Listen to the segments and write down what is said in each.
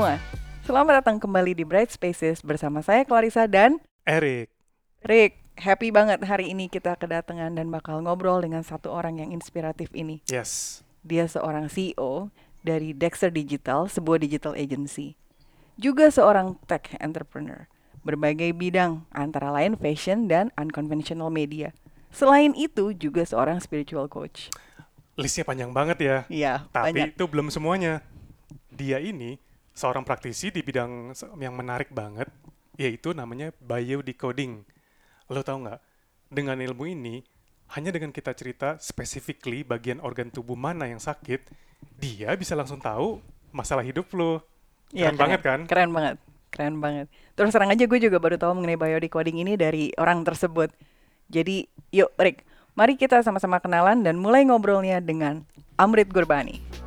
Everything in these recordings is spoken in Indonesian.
semua. Selamat datang kembali di Bright Spaces bersama saya Clarissa dan Erik. Rick. Happy banget hari ini kita kedatangan dan bakal ngobrol dengan satu orang yang inspiratif ini. Yes. Dia seorang CEO dari Dexter Digital, sebuah digital agency. Juga seorang tech entrepreneur. Berbagai bidang, antara lain fashion dan unconventional media. Selain itu, juga seorang spiritual coach. Listnya panjang banget ya. Iya, Tapi banyak. itu belum semuanya. Dia ini seorang praktisi di bidang yang menarik banget, yaitu namanya biodecoding. Lo tau nggak? Dengan ilmu ini, hanya dengan kita cerita specifically bagian organ tubuh mana yang sakit, dia bisa langsung tahu masalah hidup lo. Iya, Keren banget kan? Keren banget. Keren banget. Terus terang aja gue juga baru tahu mengenai biodecoding ini dari orang tersebut. Jadi, yuk Rick, mari kita sama-sama kenalan dan mulai ngobrolnya dengan Amrit Gurbani.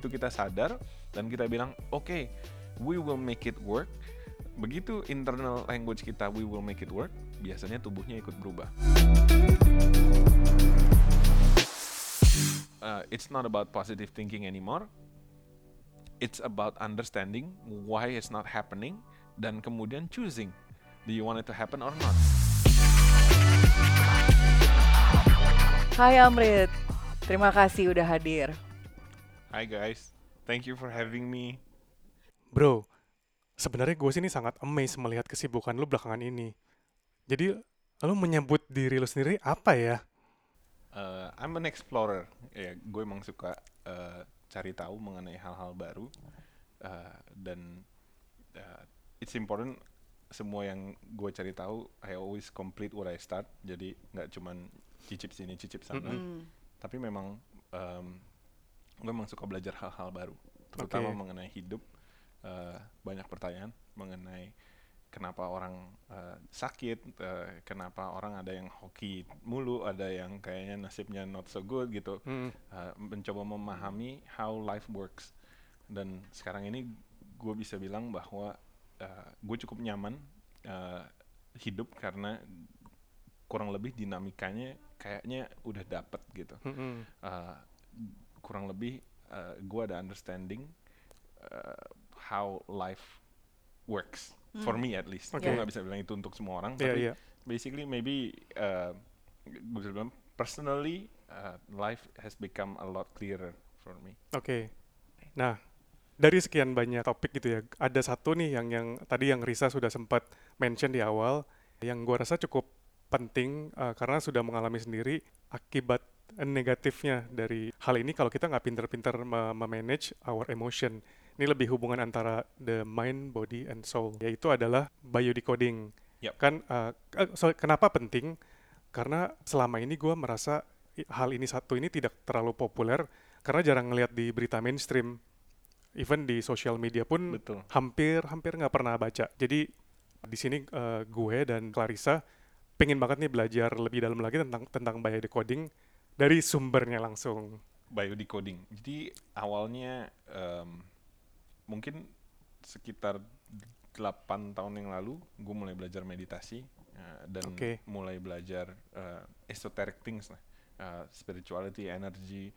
Begitu kita sadar dan kita bilang oke we will make it work. Begitu internal language kita we will make it work biasanya tubuhnya ikut berubah. Uh, it's not about positive thinking anymore. It's about understanding why it's not happening dan kemudian choosing do you want it to happen or not? Hai Amrit, terima kasih udah hadir. Hi guys thank you for having me Bro, sebenarnya gue sini sangat amazed melihat kesibukan lu belakangan ini. Jadi, lu menyebut diri lu sendiri apa ya? Uh, I'm an explorer. Ya, gue emang suka uh, cari tahu mengenai hal-hal baru uh, dan uh, it's important semua yang gue cari tahu I always complete what I start. Jadi nggak cuman cicip sini cicip sana, Mm. tapi memang um, gue emang suka belajar hal-hal baru, terutama Oke. mengenai hidup. Uh, banyak pertanyaan mengenai kenapa orang uh, sakit, uh, kenapa orang ada yang hoki mulu, ada yang kayaknya nasibnya not so good gitu. Hmm, Uh, mencoba memahami how life works. Dan sekarang ini gue bisa bilang bahwa uh, gue cukup nyaman uh, hidup karena kurang lebih dinamikanya kayaknya udah dapet gitu. hmm. Uh, kurang lebih uh, gue ada understanding uh, how life works for me at least. Oke. Gue nggak bisa bilang itu untuk semua orang, Iya, tapi iya. basically maybe uh, gue bisa bilang personally uh, life has become a lot clearer for me. Oke. Nah, dari sekian banyak topik gitu ya, ada satu nih yang yang tadi yang Risa sudah sempat mention di awal, yang gua rasa cukup penting uh, karena sudah mengalami sendiri akibat negatifnya dari hal ini kalau kita nggak pinter-pinter me- memanage our emotion. Ini lebih hubungan antara the mind, body, and soul, yaitu adalah biodecoding. Yap. Kan, uh, so, kenapa penting? Karena selama ini gua merasa hal ini satu ini tidak terlalu populer karena jarang ngelihat di berita mainstream even di sosial media pun Betul. hampir hampir nggak pernah baca jadi di sini eh, gue dan Clarissa pengen banget nih belajar lebih dalam lagi tentang tentang biodecoding dari sumbernya langsung Biodecoding. Jadi awalnya um, mungkin sekitar 8 tahun yang lalu gue mulai belajar meditasi uh, dan Oke. mulai belajar uh, esoteric things lah. Uh, spirituality, energy,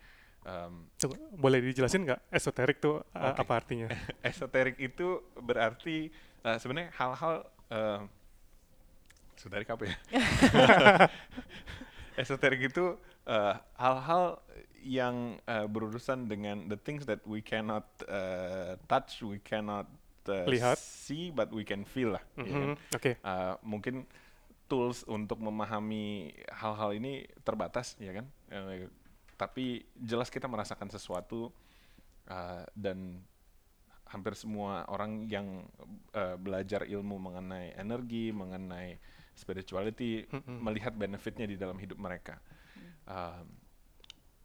um, Coba, boleh dijelasin nggak esoterik tuh Oke. apa artinya esoterik itu berarti uh, sebenarnya hal-hal uh, esoterik apa ya? esoterik itu uh, hal-hal yang uh, berurusan dengan the things that we cannot uh, touch, we cannot uh, Lihat. see, but we can feel lah. ya kan? Mhm, oke Uh, mungkin tools untuk memahami hal-hal ini terbatas ya kan Eh, tapi jelas kita merasakan sesuatu uh, dan hampir semua orang yang uh, belajar ilmu mengenai energi mengenai spirituality Mm-mm. melihat benefitnya di dalam hidup mereka. Um,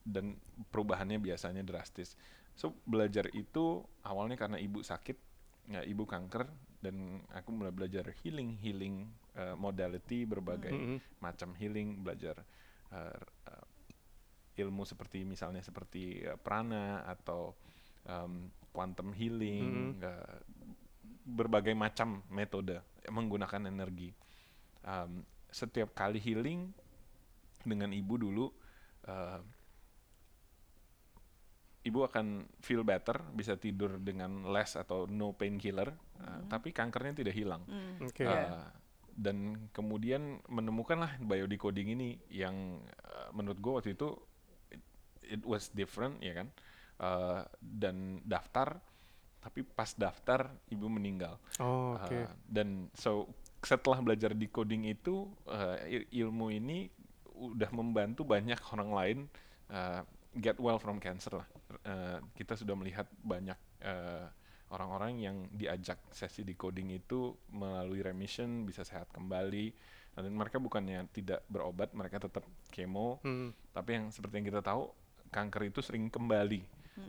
dan perubahannya biasanya drastis. So belajar itu awalnya karena ibu sakit ya, ibu kanker dan aku mulai belajar healing healing uh, modality berbagai Mhm. macam healing belajar uh, uh, ilmu seperti misalnya seperti uh, prana atau um, quantum healing uh, berbagai macam metode menggunakan energi Um, setiap kali healing dengan ibu dulu uh, ibu akan feel better, bisa tidur dengan less atau no painkiller, uh, tapi kankernya tidak hilang. Oke. Uh, Iya. dan kemudian menemukanlah biodecoding ini yang uh, menurut gue waktu itu it, it was different ya kan Uh, dan daftar tapi pas daftar ibu meninggal Oh, oke. Uh, dan so setelah belajar decoding itu uh, il- ilmu ini udah membantu banyak orang lain uh, get well from cancer lah. Uh, kita sudah melihat banyak uh, orang-orang yang diajak sesi decoding itu melalui remission bisa sehat kembali dan mereka bukannya tidak berobat mereka tetap kemo Hmm. tapi yang seperti yang kita tahu kanker itu sering kembali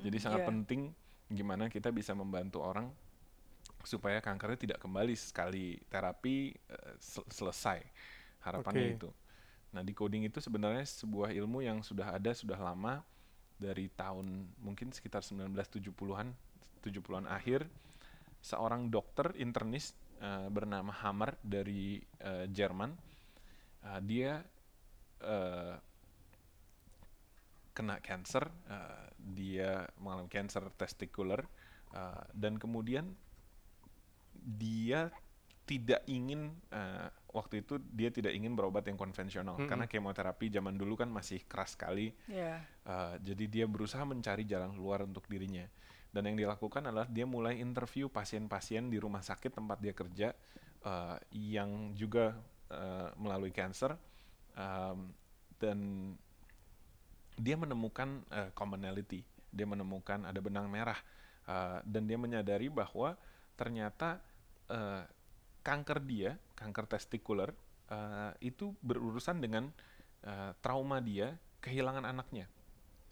jadi sangat Iya. penting gimana kita bisa membantu orang supaya kankernya tidak kembali sekali terapi eh, sel- selesai harapannya Oke. itu. Nah di coding itu sebenarnya sebuah ilmu yang sudah ada sudah lama dari tahun mungkin sekitar 1970-an 70-an akhir seorang dokter internis eh, bernama Hammer dari eh, Jerman eh, dia eh, kena cancer eh, dia mengalami cancer testikular eh, dan kemudian dia tidak ingin eh, waktu itu dia tidak ingin berobat yang konvensional Mm-mm. karena kemoterapi zaman dulu kan masih keras sekali Iya. Uh, jadi dia berusaha mencari jalan keluar untuk dirinya. Dan yang dilakukan adalah dia mulai interview pasien-pasien di rumah sakit tempat dia kerja uh, yang juga uh, melalui cancer um, dan dia menemukan uh, commonality. Dia menemukan ada benang merah uh, dan dia menyadari bahwa ternyata uh, kanker dia, kanker testikular uh, itu berurusan dengan uh, trauma dia kehilangan anaknya.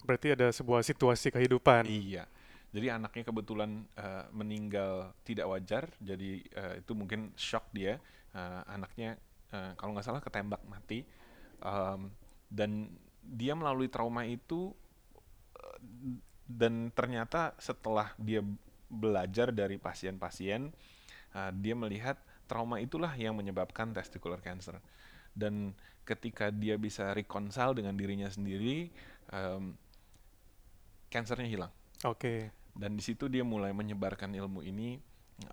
Berarti ada sebuah situasi kehidupan. Iya. Jadi anaknya kebetulan eh, meninggal tidak wajar, jadi eh, itu mungkin shock dia. Eh, anaknya eh, kalau nggak salah ketembak mati, Em, dan dia melalui trauma itu dan ternyata setelah dia belajar dari pasien-pasien, eh, dia melihat trauma itulah yang menyebabkan testicular cancer. Dan ketika dia bisa reconcile dengan dirinya sendiri, em, kansernya hilang Oke. dan di situ dia mulai menyebarkan ilmu ini.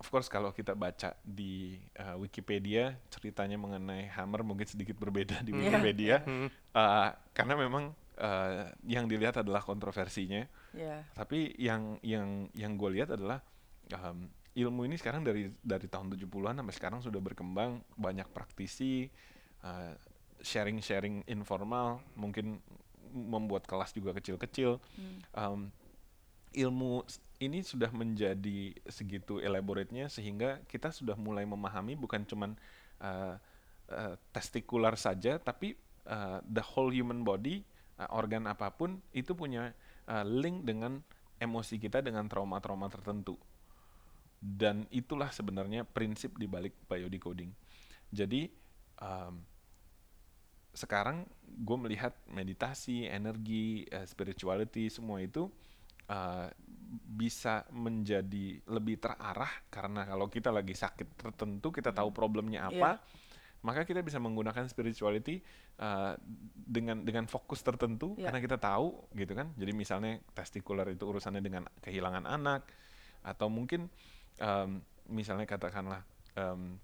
Of course kalau kita baca di uh, Wikipedia ceritanya mengenai Hammer mungkin sedikit berbeda di Iya. Wikipedia Hmm. Uh, karena memang uh, yang dilihat adalah kontroversinya. Iya. Tapi yang yang yang gue lihat adalah um, ilmu ini sekarang dari dari tahun 70-an sampai sekarang sudah berkembang banyak praktisi uh, sharing-sharing informal mungkin membuat kelas juga kecil-kecil Hmm. um, ilmu ini sudah menjadi segitu elaborate-nya sehingga kita sudah mulai memahami bukan cuman uh, uh, testikular saja tapi uh, the whole human body uh, organ apa pun itu punya uh, link dengan emosi kita dengan trauma-trauma tertentu dan itulah sebenarnya prinsip di balik biodecoding jadi um, sekarang gue melihat meditasi, energi, eh, spirituality semua itu uh, bisa menjadi lebih terarah karena kalau kita lagi sakit tertentu kita tahu problemnya apa, maka kita bisa menggunakan spirituality uh, dengan dengan fokus tertentu Iya. karena kita tahu gitu kan. Jadi misalnya testikular itu urusannya dengan kehilangan anak atau mungkin um, misalnya katakanlah um,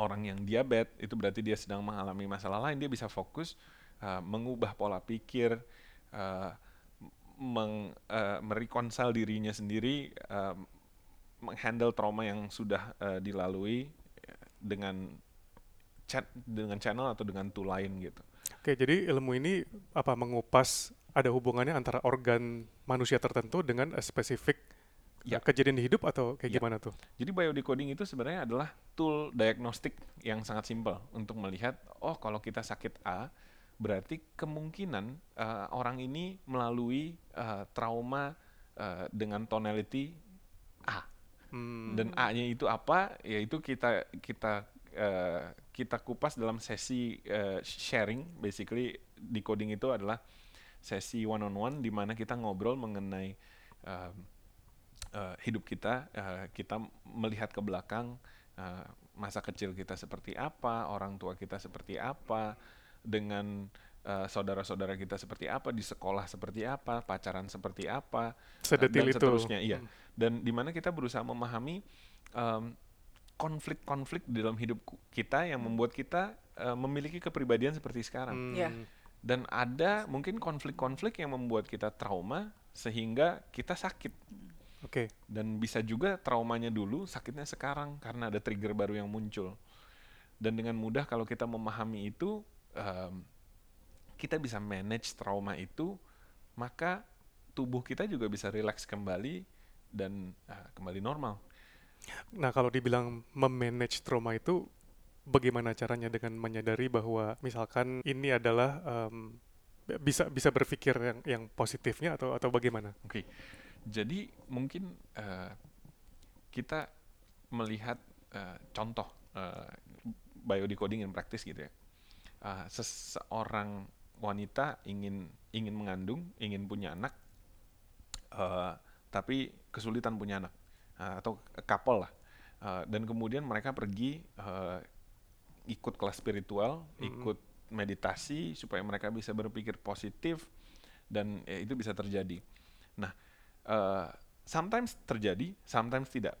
orang yang diabetes itu berarti dia sedang mengalami masalah lain dia bisa fokus uh, mengubah pola pikir uh, meng uh, mereconcile dirinya sendiri uh, menghandle trauma yang sudah uh, dilalui dengan chat dengan channel atau dengan tool lain gitu. Oke, jadi ilmu ini apa mengupas ada hubungannya antara organ manusia tertentu dengan spesifik Ya. kejadian di hidup atau kayak Ya. gimana tuh? Jadi biodecoding itu sebenarnya adalah tool diagnostik yang sangat simpel untuk melihat oh kalau kita sakit A berarti kemungkinan uh, orang ini melalui uh, trauma uh, dengan tonality A Hmm. dan A-nya itu apa yaitu kita kita uh, kita kupas dalam sesi uh, sharing basically decoding itu adalah sesi one on one di mana kita ngobrol mengenai um, uh, hidup kita uh, kita melihat ke belakang uh, masa kecil kita seperti apa orang tua kita seperti apa dengan eh, saudara-saudara kita seperti apa di sekolah seperti apa, pacaran seperti apa, eh, Sedetil dan itu. seterusnya. Iya. Hmm. Dan di mana kita berusaha memahami em, konflik-konflik di dalam hidup kita yang membuat kita eh, memiliki kepribadian seperti sekarang. Hmm. Ya. Dan ada mungkin konflik-konflik yang membuat kita trauma sehingga kita sakit. Oke. Dan bisa juga traumanya dulu, sakitnya sekarang karena ada trigger baru yang muncul. Dan dengan mudah kalau kita memahami itu, em, kita bisa manage trauma itu, maka tubuh kita juga bisa rileks kembali dan eh, kembali normal. Nah, kalau dibilang memanage trauma itu bagaimana caranya dengan menyadari bahwa misalkan ini adalah em, bisa bisa berpikir yang yang positifnya atau atau bagaimana? Oke, jadi mungkin eh, kita melihat eh, contoh eh, biodecoding in practice gitu ya. Eh, seseorang wanita ingin ingin mengandung, ingin punya anak, eh, tapi kesulitan punya anak eh, atau couple lah, Eh, dan kemudian mereka pergi eh, ikut kelas spiritual, Mhm. ikut meditasi supaya mereka bisa berpikir positif dan ya, itu bisa terjadi. Nah, eh, sometimes terjadi, sometimes tidak.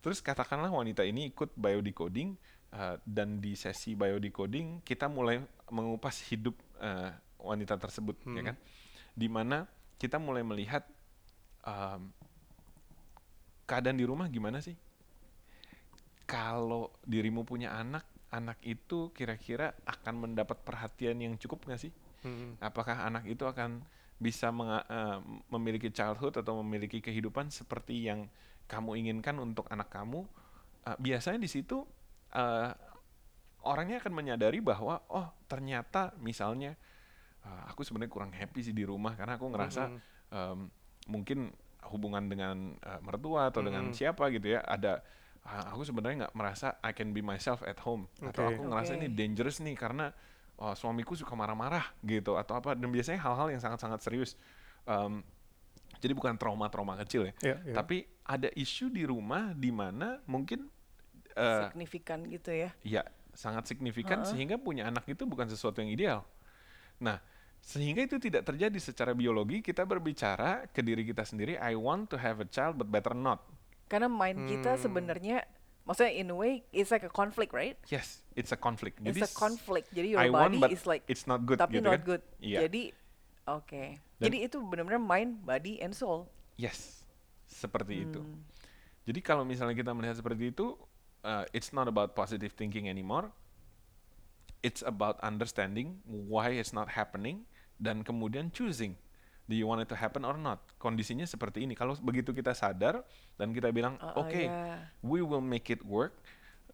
Terus katakanlah wanita ini ikut biodecoding eh, dan di sesi biodecoding kita mulai mengupas hidup eh, wanita tersebut, ya Hmm. kan? Di mana kita mulai melihat em, keadaan di rumah gimana sih? Kalau dirimu punya anak, anak itu kira-kira akan mendapat perhatian yang cukup nggak sih? Hmm. apakah anak itu akan bisa menga- eh, memiliki childhood atau memiliki kehidupan seperti yang kamu inginkan untuk anak kamu Eh, biasanya di situ eh, orangnya akan menyadari bahwa oh ternyata misalnya eh, aku sebenarnya kurang happy sih di rumah karena aku ngerasa Mm-mm. em, mungkin hubungan dengan eh, mertua atau dengan Mm-mm. siapa gitu ya ada ah, aku sebenarnya nggak merasa I can be myself at home atau Oke. aku ngerasa ini Oke. dangerous nih karena oh, suamiku suka marah-marah gitu atau apa dan biasanya hal-hal yang sangat-sangat serius Em, jadi bukan trauma-trauma kecil ya Ya, ya. tapi ada isu di rumah di mana mungkin eh, Signifikan gitu ya. ya sangat signifikan Heeh. sehingga punya anak itu bukan sesuatu yang ideal. Nah, sehingga itu tidak terjadi secara biologi kita berbicara ke diri kita sendiri I want to have a child but better not. Karena mind kita Hmm. sebenarnya maksudnya in a way it's like a conflict, right? Yes, it's a conflict. It's Jadi a conflict. Jadi I your want body but is like it's not good tapi gitu not kan? good. Iya. Jadi oke. Dan- Jadi itu benar-benar mind, body and soul. Yes, seperti itu. Hmm. Jadi kalau misalnya kita melihat seperti itu, uh, it's not about positive thinking anymore. It's about understanding why it's not happening dan kemudian choosing. Do you want it to happen or not? Kondisinya seperti ini. Kalau begitu kita sadar dan kita bilang, Uh, uh, oke, ya. we will make it work.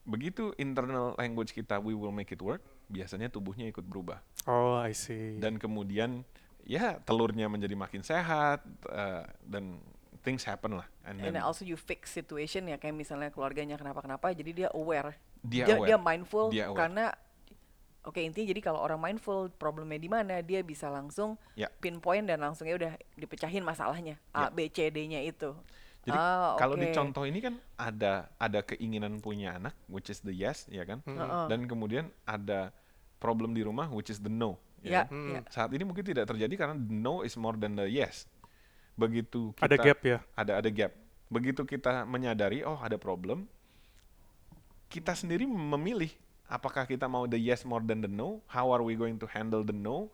Begitu internal language kita, we will make it work. Biasanya tubuhnya ikut berubah Oh, I see. dan kemudian ya telurnya menjadi makin sehat uh, dan things happen lah. And And then also you fix situation ya kayak misalnya keluarganya kenapa-kenapa jadi dia aware. dia, dia, aware. dia mindful Dia aware. karena oke intinya jadi kalau orang mindful problemnya di mana dia bisa langsung Ya. pinpoint dan langsung ya udah dipecahin masalahnya Ya. A B C D-nya itu. Jadi Ah, kalau di oke. contoh ini kan ada ada keinginan punya anak, which is the yes, ya kan? Hmm. Heeh. Dan kemudian ada problem di rumah, which is the no. Ya, kan? Hmm. ya. Saat ini mungkin tidak terjadi karena the no is more than the yes. Begitu kita Ada gap ya. ada ada gap. Begitu kita menyadari oh ada problem, kita sendiri memilih apakah kita mau the yes more than the no, how are we going to handle the no,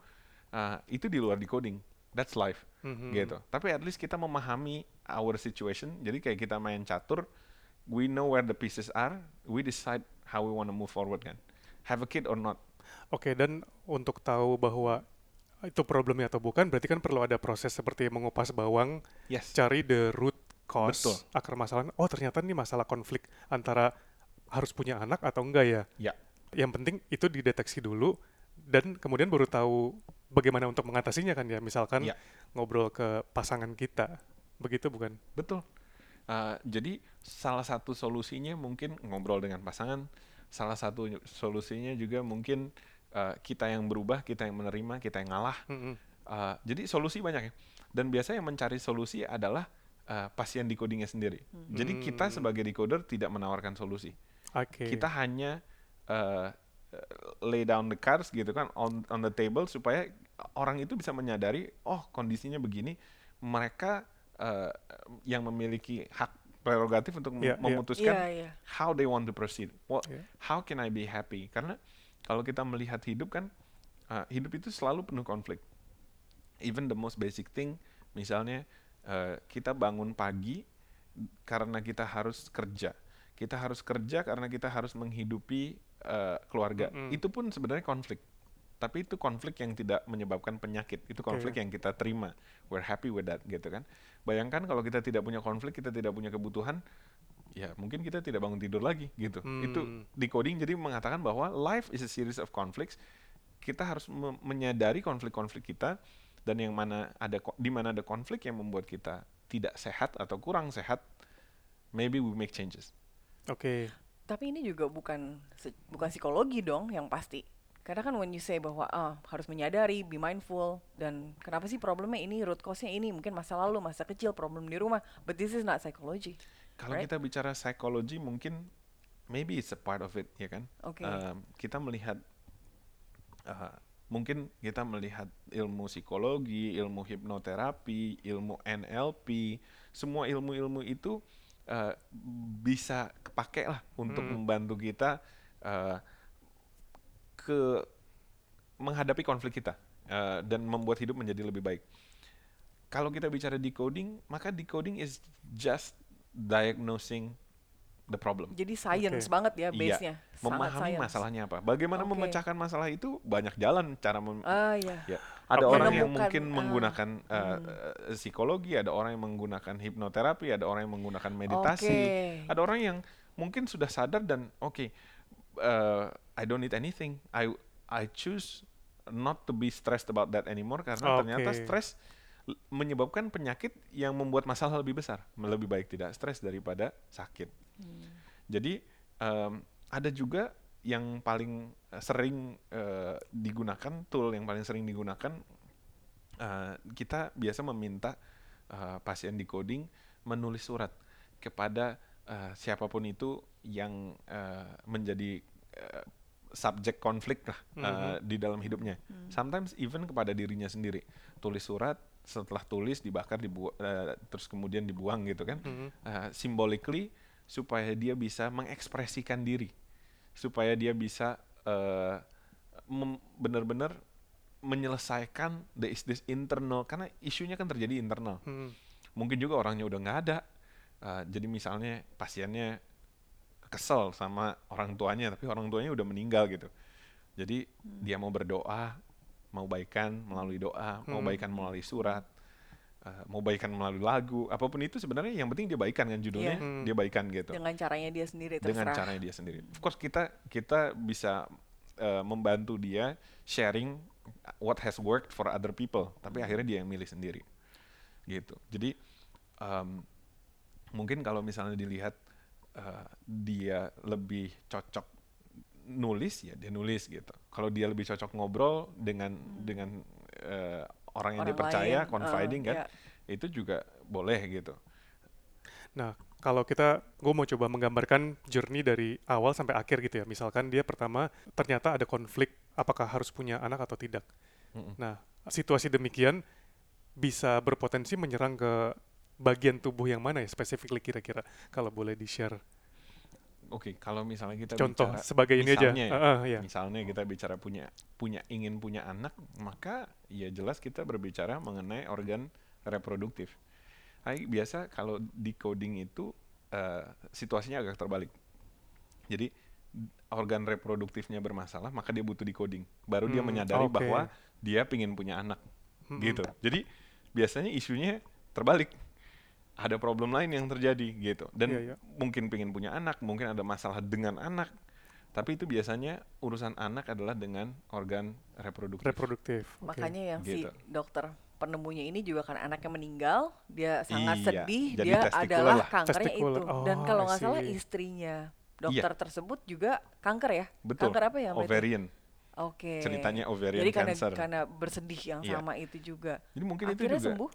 Ah, itu di luar decoding. That's life Mhm. gitu. Tapi at least kita memahami our situation. Jadi kayak kita main catur, we know where the pieces are, we decide how we want to move forward kan. Have a kid or not. Oke, dan untuk tahu bahwa itu problemnya atau bukan, berarti kan perlu ada proses seperti mengupas bawang, Yes. cari the root cause, Betul. akar masalah. Oh, ternyata ini masalah konflik antara harus punya anak atau enggak ya. Ya. Yang penting itu dideteksi dulu dan kemudian baru tahu bagaimana untuk mengatasinya kan ya. Misalkan Ya. ngobrol ke pasangan kita. Begitu bukan? Betul. Uh, jadi salah satu solusinya mungkin ngobrol dengan pasangan. Salah satu solusinya juga mungkin uh, kita yang berubah, kita yang menerima, kita yang ngalah. Mm-mm. Uh, jadi solusi banyak ya. Dan biasanya yang mencari solusi adalah uh, pasien decodingnya sendiri. Jadi kita Hmm. sebagai decoder tidak menawarkan solusi. Oke. Kita hanya uh, lay down the cards gitu kan on on the table supaya orang itu bisa menyadari oh kondisinya begini mereka eh, yang memiliki hak prerogatif untuk mem- Iya, memutuskan Iya, iya. how they want to proceed. What, Iya. how can I be happy? Karena kalau kita melihat hidup kan, uh, hidup itu selalu penuh konflik. Even the most basic thing, misalnya uh, kita bangun pagi karena kita harus kerja. Kita harus kerja karena kita harus menghidupi uh, keluarga. Mm-mm. Itu pun sebenarnya konflik. Tapi itu konflik yang tidak menyebabkan penyakit. Itu konflik yang kita terima. We're happy with that gitu kan. Bayangkan kalau kita tidak punya konflik, kita tidak punya kebutuhan, ya mungkin kita tidak bangun tidur lagi gitu. Itu Hmm. decoding jadi mengatakan bahwa life is a series of conflicts. Kita harus me- menyadari konflik-konflik kita dan yang mana ada di mana ada konflik yang membuat kita tidak sehat atau kurang sehat, maybe we make changes. Oke. Tapi ini juga bukan bukan psikologi dong yang pasti. Karena kan when you say bahwa ah, harus menyadari, be mindful dan kenapa sih problemnya ini root cause-nya ini mungkin masa lalu, masa kecil, problem di rumah, but this is not psychology. Kalau Right. kita bicara psikologi mungkin maybe it's a part of it ya kan. Oke. Um, kita melihat uh, mungkin kita melihat ilmu psikologi, ilmu hipnoterapi, ilmu NLP, semua ilmu-ilmu itu uh, bisa kepake lah untuk Hmm. membantu kita uh, ke menghadapi konflik kita uh, dan membuat hidup menjadi lebih baik. Kalau kita bicara decoding, maka decoding is just diagnosing the problem. Jadi science Oke. banget ya Iya, base-nya. Sangat memahami science. masalahnya apa. Bagaimana Oke. memecahkan masalah itu banyak jalan cara mem- Ah ya. ya. Ada Oke. orang yang mungkin ah, menggunakan uh, hmm. uh, psikologi, ada orang yang menggunakan hipnoterapi, ada orang yang menggunakan meditasi, Oke. ada orang yang mungkin sudah sadar dan oke, uh, I don't need anything. I I choose not to be stressed about that anymore karena ternyata Oke. stres l- menyebabkan penyakit yang membuat masalah lebih besar. Lebih baik tidak stres daripada sakit. Hmm. Jadi em, ada juga yang paling eh, sering eh, digunakan tool yang paling sering digunakan eh, kita biasa meminta eh, pasien di coding menulis surat kepada eh, siapa pun itu yang eh, menjadi eh, subjek konflik lah eh, di dalam hidupnya. Sometimes even kepada dirinya sendiri. Tulis surat setelah tulis dibakar dibu eh, terus kemudian dibuang gitu kan. Mhm. Uh, symbolically supaya dia bisa mengekspresikan diri, supaya dia bisa uh, benar-benar menyelesaikan the is this internal karena isunya kan terjadi internal. Hmm. Mungkin juga orangnya udah nggak ada, Uh, jadi misalnya pasiennya kesel sama orang tuanya, tapi orang tuanya udah meninggal gitu. Jadi dia mau berdoa, mau baikan melalui doa, mau Hmm. baikan melalui surat, uh, mau baikan melalui lagu, apa pun itu sebenarnya yang penting dia baikan kan judulnya, Iya. Hmm. dia baikan gitu. Dengan caranya dia sendiri Dengan terserah. caranya dia sendiri. Of course kita kita bisa uh, membantu dia sharing what has worked for other people, tapi akhirnya dia yang milih sendiri. Gitu. Jadi um, mungkin kalau misalnya dilihat uh, dia lebih cocok nulis ya dia nulis gitu. Kalau dia lebih cocok ngobrol dengan dengan uh, orang yang Orang dia percaya, lain, confiding eh, kan, ya. itu juga boleh gitu. Nah, kalau kita, gue mau coba menggambarkan journey dari awal sampai akhir gitu ya. Misalkan dia pertama ternyata ada konflik, apakah harus punya anak atau tidak. Mm-mm. Nah, situasi demikian bisa berpotensi menyerang ke bagian tubuh yang mana ya, specifically kira-kira, kalau boleh di-share. Oke, kalau misalnya kita Contoh bicara sebagai ini aja. misalnya ya, Ah, ah, ya. misalnya kita bicara punya punya ingin punya anak, maka ya jelas kita berbicara mengenai organ reproduktif. Hai, biasa kalau di coding itu eh, situasinya agak terbalik. Jadi organ reproduktifnya bermasalah, maka dia butuh decoding. Baru dia Hmm, menyadari oke. bahwa dia pingin punya anak, Mm-mm. gitu. Jadi biasanya isunya terbalik. Ada problem lain yang terjadi gitu. Dan Iya, iya. mungkin pengen punya anak, mungkin ada masalah dengan anak. Tapi itu biasanya urusan anak adalah dengan organ reproduktif. Reproduktif. oke. Makanya yang Gitu. si dokter penemunya ini juga karena anaknya meninggal, dia sangat Iya, sedih, jadi dia adalah lah. kankernya Testicular. itu. Dan Oh, kalau I nggak salah istrinya dokter tersebut juga kanker ya? Betul. Kanker apa ya? Ovarian. Oke. Ceritanya ovarian Jadi karena cancer. karena bersedih yang Iya. sama itu juga. Jadi mungkin Akhirnya itu juga sembuh?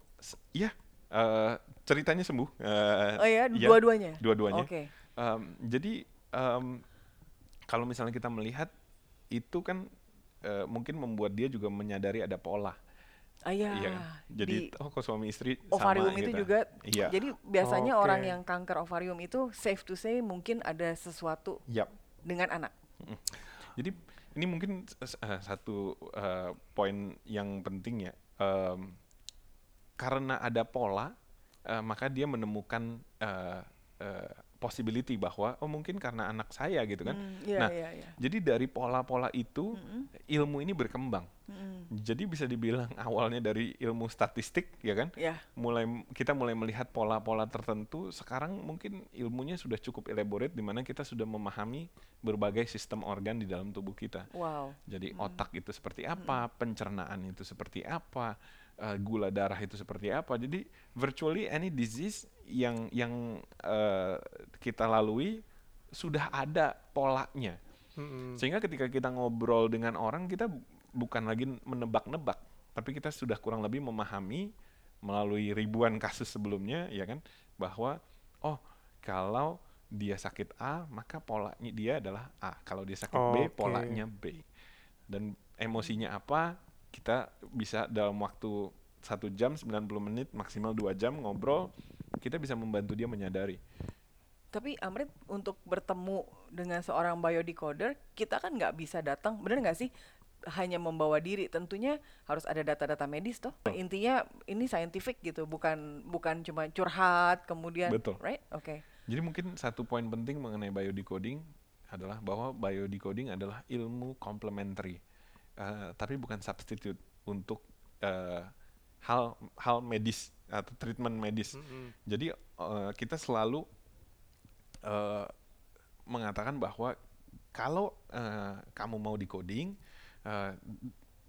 Iya, eh, ceritanya sembuh. eh, Oh ya, iya, dua-duanya. Dua-duanya. Oke. Em, jadi em, kalau misalnya kita melihat itu kan eh, mungkin membuat dia juga menyadari ada pola. Ah, iya. Kan? Jadi Di oh kok suami istri ovarium sama itu gitu. juga. Iya. Jadi biasanya orang Oke. yang kanker ovarium itu safe to say mungkin ada sesuatu Yap. dengan anak. Jadi ini mungkin eh, satu eh, poin yang penting ya. Em, karena ada pola, eh, maka dia menemukan eh, eh, possibility bahwa oh mungkin karena anak saya gitu kan. Hmm, iya, Nah, iya, iya. Jadi dari pola-pola itu Mm-mm, ilmu ini berkembang. mm-mm. Jadi bisa dibilang awalnya dari ilmu statistik ya kan. Ya, Mulai kita mulai melihat pola-pola tertentu, sekarang mungkin ilmunya sudah cukup elaborate di mana kita sudah memahami berbagai sistem organ di dalam tubuh kita. wow. Jadi otak itu seperti apa, pencernaan itu seperti apa, eh, gula darah itu seperti apa. Jadi virtually any disease yang yang eh, kita lalui sudah ada polanya. Mm-mm. Sehingga ketika kita ngobrol dengan orang kita bu- bukan lagi menebak-nebak, tapi kita sudah kurang lebih memahami melalui ribuan kasus sebelumnya ya kan bahwa oh kalau dia sakit A maka polanya dia adalah A. Kalau dia sakit B Oke. polanya B. Dan emosinya apa kita bisa dalam waktu satu jam 90 menit maksimal dua jam ngobrol kita bisa membantu dia menyadari. Tapi Amrit untuk bertemu dengan seorang biodecoder, kita kan nggak bisa datang, bener nggak sih? Hanya membawa diri, tentunya harus ada data-data medis toh. Intinya ini scientific gitu, bukan bukan cuma curhat kemudian, Betul. right? Oke. Jadi mungkin satu poin penting mengenai biodecoding adalah bahwa biodecoding adalah ilmu complementary, eh, tapi bukan substitute untuk eh, hal hal medis atau treatment medis. Mm-mm. Jadi eh, kita selalu eh, mengatakan bahwa kalau eh, kamu mau decoding, eh,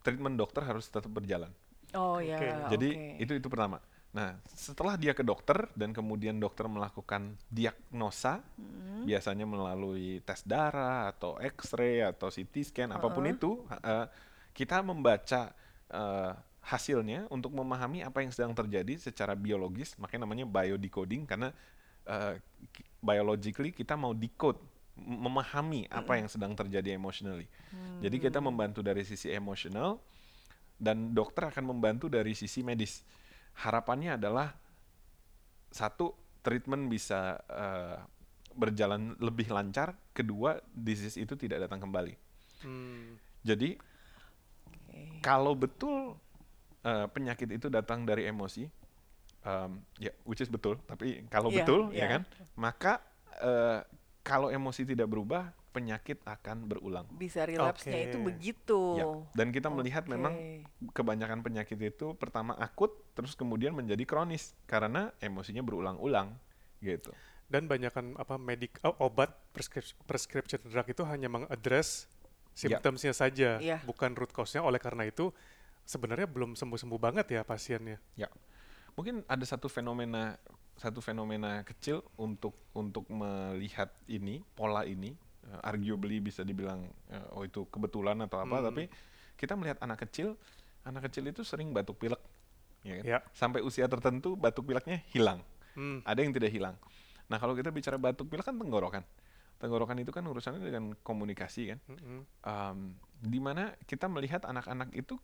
treatment dokter harus tetap berjalan. Oh Oke. ya. Jadi oke. itu itu pertama. Nah, setelah dia ke dokter dan kemudian dokter melakukan diagnosa, Mm, biasanya melalui tes darah atau X-ray atau CT scan apa pun Uh-uh. itu, eh, kita membaca eh, hasilnya untuk memahami apa yang sedang terjadi secara biologis, makanya namanya biodecoding karena ki- biologically kita mau decode, memahami apa yang sedang terjadi emotionally. Jadi kita Hmm. membantu dari sisi emosional dan dokter akan membantu dari sisi medis. Harapannya adalah satu treatment bisa eh, berjalan lebih lancar, kedua disease itu tidak datang kembali. Hmm. Jadi Oke. kalau betul eh, penyakit itu datang dari emosi, em, ya which is betul, tapi kalau Iya, betul iya. ya kan, maka eh, kalau emosi tidak berubah, penyakit akan berulang. Bisa relapse-nya itu Oke. begitu. Ya, dan kita melihat memang kebanyakan penyakit itu pertama akut terus kemudian menjadi kronis karena emosinya berulang-ulang gitu. Dan banyakkan apa medik oh, obat prescription, prescription drug itu hanya mengadres Ya. symptomsnya saja, Iya. bukan root cause-nya. Oleh karena itu sebenarnya belum sembuh-sembuh banget ya pasiennya. Ya. Mungkin ada satu fenomena satu fenomena kecil untuk untuk melihat ini, pola ini, eh, arguably bisa dibilang eh, oh itu kebetulan atau apa, Hmm. tapi kita melihat anak kecil, anak kecil itu sering batuk pilek. Ya kan? Ya. Sampai usia tertentu batuk pileknya hilang. Hmm. Ada yang tidak hilang. Nah, kalau kita bicara batuk pilek kan tenggorokan. Tenggorokan itu kan urusannya dengan komunikasi kan. Mm-mm. um, di mana kita melihat anak-anak itu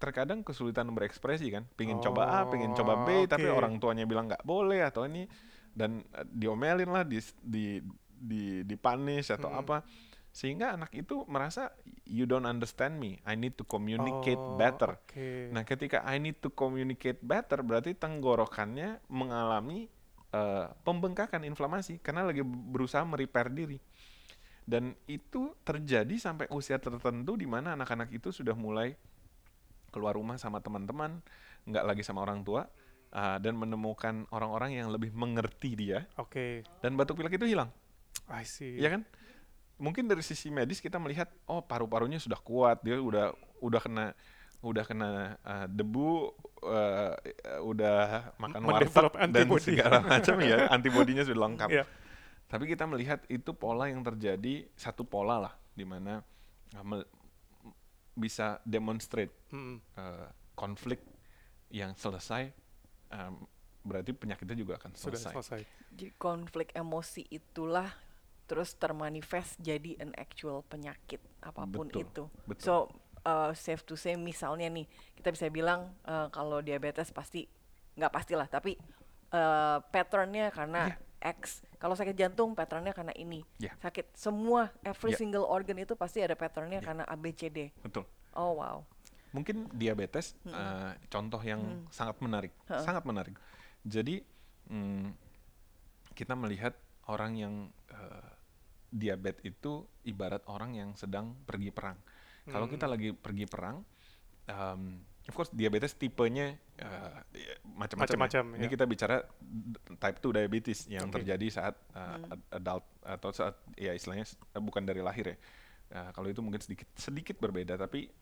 terkadang kesulitan berekspresi kan, pengen coba A, pengen coba B, Oh, tapi oke. orang tuanya bilang nggak boleh atau ini dan eh, diomelin lah, di di di dipunish atau Mm-mm. apa, sehingga anak itu merasa you don't understand me, I need to communicate Oh, better. Oke. Nah, ketika I need to communicate better, berarti tenggorokannya mengalami eh, pembengkakan inflamasi karena lagi berusaha merepair diri. Dan itu terjadi sampai usia tertentu di mana anak-anak itu sudah mulai keluar rumah sama teman-teman, nggak lagi sama orang tua, eh, dan menemukan orang-orang yang lebih mengerti dia, Oke. dan batuk pilek itu hilang, I see. ya kan? Mungkin dari sisi medis kita melihat, oh paru-parunya sudah kuat, dia udah udah kena udah kena eh, debu, eh, eh, udah makan warteg dan segala macam ya, antibodinya sudah lengkap. Iya. Tapi kita melihat itu pola yang terjadi satu pola lah, di mana uh, me- bisa demonstrate Mm-mm. uh, konflik yang selesai, um, berarti penyakitnya juga akan Sudah selesai. selesai. Jadi konflik emosi itulah terus termanifest jadi an actual penyakit apa pun Betul, itu. betul. So uh, safe to say misalnya nih kita bisa bilang uh, kalau diabetes pasti nggak pastilah tapi uh, patternnya karena X. Kalau sakit jantung patternnya karena ini. Ya. Sakit semua every Ya. single organ itu pasti ada patternnya karena ABCD. Betul. Oh wow. Mungkin diabetes eh, contoh yang sangat menarik, Heeh. sangat menarik. Jadi mm, kita melihat orang yang eh, diabetes itu ibarat orang yang sedang pergi perang. Kalau kita lagi pergi perang, um, of course diabetes tipenya eh, macam-macam. ya. Macam-macam, Ini ya. kita bicara type 2 diabetes yang Oke. terjadi saat uh, ad- adult atau saat ya istilahnya eh, bukan dari lahir ya. Uh, kalau itu mungkin sedikit sedikit berbeda tapi